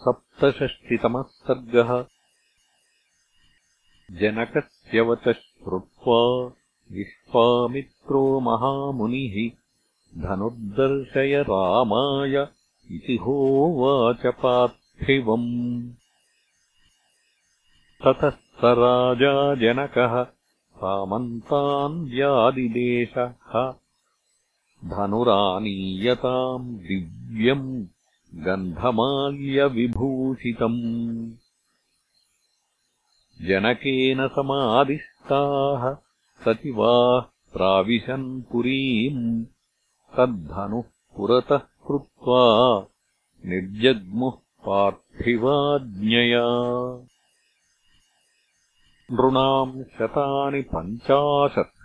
सप्तषष्टितमः सर्गः। जनकस्य वचः श्रुत्वा विश्वामित्रो महामुनिः धनुर्दर्शय रामाय इति होवाच पार्थिवम्। ततः स राजा जनकः सामन्तान् व्यादिदेशः धनुरानीयताम् दिव्यम् गन्धमाल्यविभूषितम्। जनकेन समादिष्टाः सचिवाः प्राविशन् पुरीम्। तद्धनुः पुरतः कृत्वा निर्जग्मुः पार्थिवाज्ञया। नृणाम् शतानि पञ्चाशत्।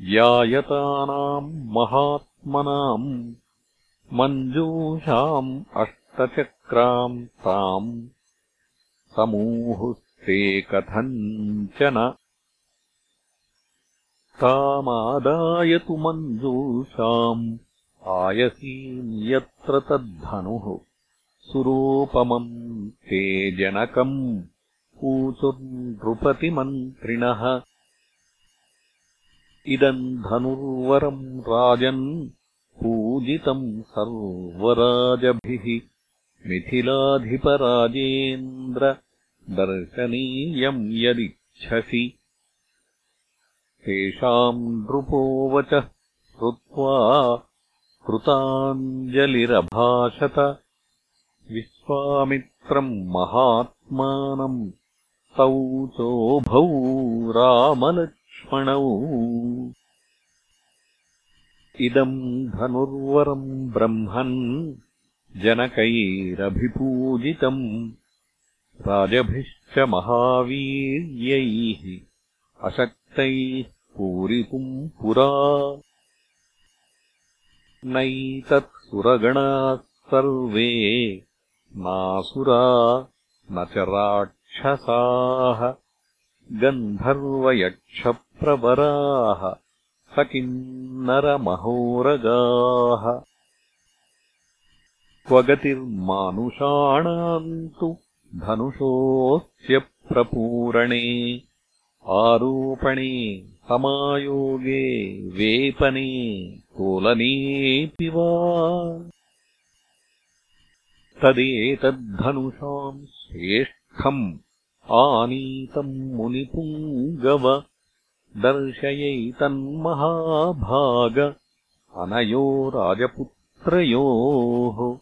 व्यायतानाम् महात्मनाम् मञ्जूषाम् अष्टचक्राम् ताम् समूहुस्ते कथञ्चन। तामादाय तु मञ्जूषाम् आयसीम् यत्र तद्धनुः। सुरोपमम् ते जनकम् ऊचुर्नृपतिमन्त्रिणः इदम् धनुर्वरम् राजन् पूजितम् सर्वराजभिः मिथिलाधिपराजेन्द्र दर्शनीयम् यदिच्छसि। तेषाम् नृपोवचः श्रुत्वा कृताञ्जलिरभाषत विश्वामित्रम् महात्मानम् तौ चोभौ रामलक्ष्मणौ इदम् धनुर्वरम् ब्रह्मन् जनकैरभिपूजितम् राजभिश्च महावीर्यैः अशक्तैः पूरितुम् पुरा। नैतत् सुरगणाः सर्वे नासुरा न च राक्षसाः गन्धर्वयक्षप्रवराः किन्नरमहोरगाः क्व गतिर्मानुषाणाम् तु धनुषोऽस्य प्रपूरणे आरोपणे समायोगे वेपने तोलनेऽपि वा। तदेतद्धनुषाम् श्रेष्ठम् आनीतम् मुनिपुङ्गव दर्शयैतन्महाभाग अनयो राजपुत्रयोः।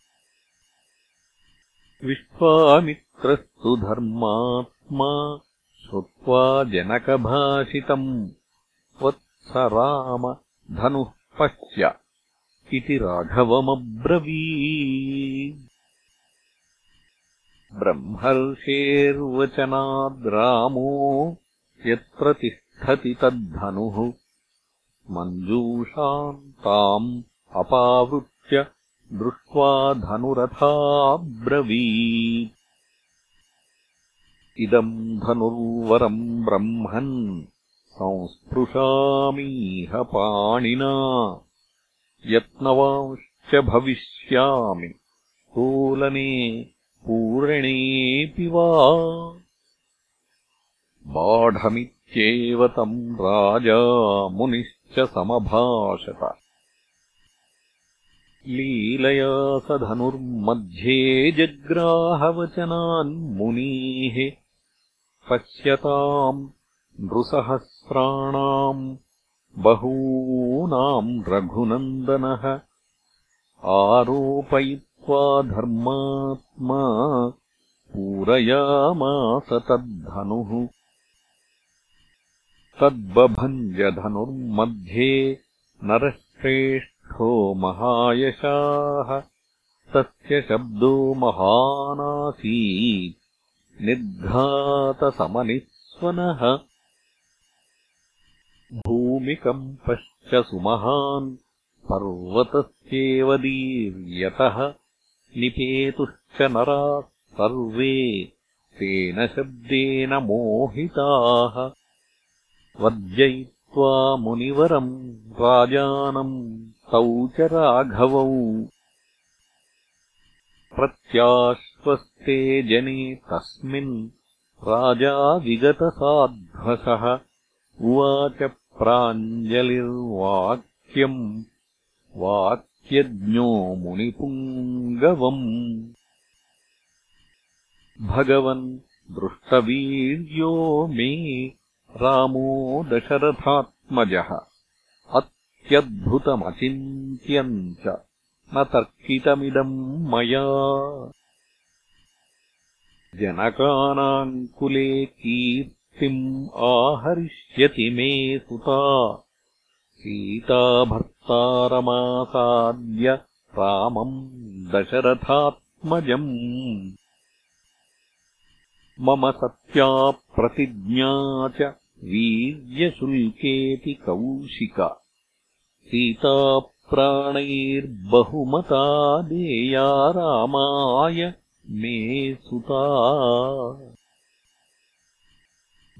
विश्वामित्रस्तु धर्मात्मा श्रुत्वा जनकभाषितम् वत्स राम धनुः पश्य इति राघवमब्रवी ब्रह्मर्षेर्वचनाद्रामो यत्र तिष्ठति तद्धनुः। मञ्जूषाम् ताम् अपावृत्य दृष्ट्वा धनुरथाब्रवी इदम् धनुर्वरम् ब्रह्मन् संस्पृशामीह पाणिना। यत्नवांश्च भविष्यामि। तोलने पूरणेऽपि वा बाढमित्येव तम् राजा मुनिश्च समभाषत। लीलया स धनुर्मध्ये जग्राहवचनान्मुनीः पश्यताम् नृसहस्राणाम् बहूनाम् रघुनन्दनः आरोपयित्वा धर्मात्मा पूरयामास तद्धनुः तद्बभञ्जधनुर्मध्ये नरश्रेष्ठ महायशाः। तस्य शब्दो महानासीत् निर्घातसमनिःस्वनः भूमिकम्पश्च सुमहान्। पर्वतस्येव दीर्यतः। निपेतुश्च नराः सर्वे। तेन शब्देन मोहिताः वर्जयित्वा मुनिवरम् राजानम् तौ च राघवौ प्रत्याश्वस्त्य ते जने तस्मिन् राजा विगतसाध्वसः। उवाच प्राञ्जलिर्वाक्यम् वाक्यज्ञो मुनिपुङ्गवम्। भगवन् दृष्टवीर्यो मे रामो दशरथात्मजः। अत्यद्भुतमचिन्त्यम् च। न तर्कितमिदम् मया। जनकानाम् कुले कीर्तिम् आहरिष्यति मे सुता। सीताभर्तारमासाद्य रामम् दशरथात्मजम्। मम सत्या प्रतिज्ञा च वीर्यशुल्केति कौशिका। सीताप्राणैर्बहुमता देया रामाय मे सुता।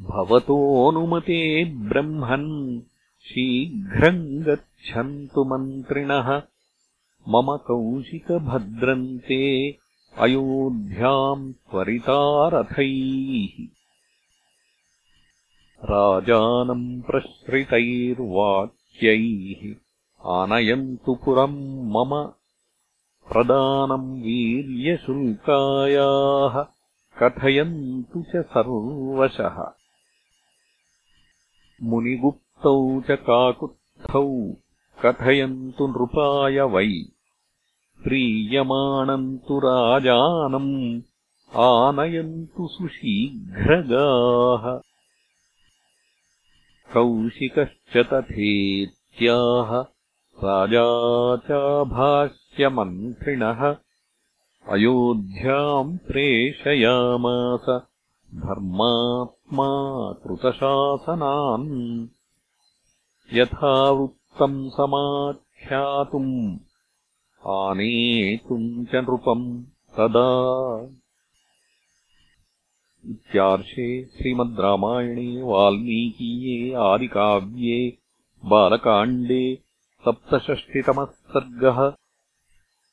भवतोऽनुमते ब्रह्मन् शीघ्रम् गच्छन्तु मन्त्रिणः। मम कौशिकभद्रन्ते अयोध्याम् त्वरितारथैः राजानम् प्रश्रितैर्वाक्यैः आनयन्तु पुरम् मम प्रदानम् वीर्यशुल्कायाः कथयन्तु च सर्वशः। मुनिगुप्तौ च काकुत्थौ कथयन्तु नृपाय वै। प्रीयमाणम् तु राजानम् आनयन्तु सुशीघ्रगाः कौशिकश्च तथेत्याह राजा चाभाष्यमन्त्रिणः अयोध्याम् प्रेषयामास धर्मात्मा कृतशासनान् यथावृत्तम् समाख्यातुम् आनेतुम् च नृपम् तदा इत्यार्षे श्रीमद् रामायणे वाल्मीकीये आदिकाव्ये बालकाण्डे सप्तषष्टितमः सर्गः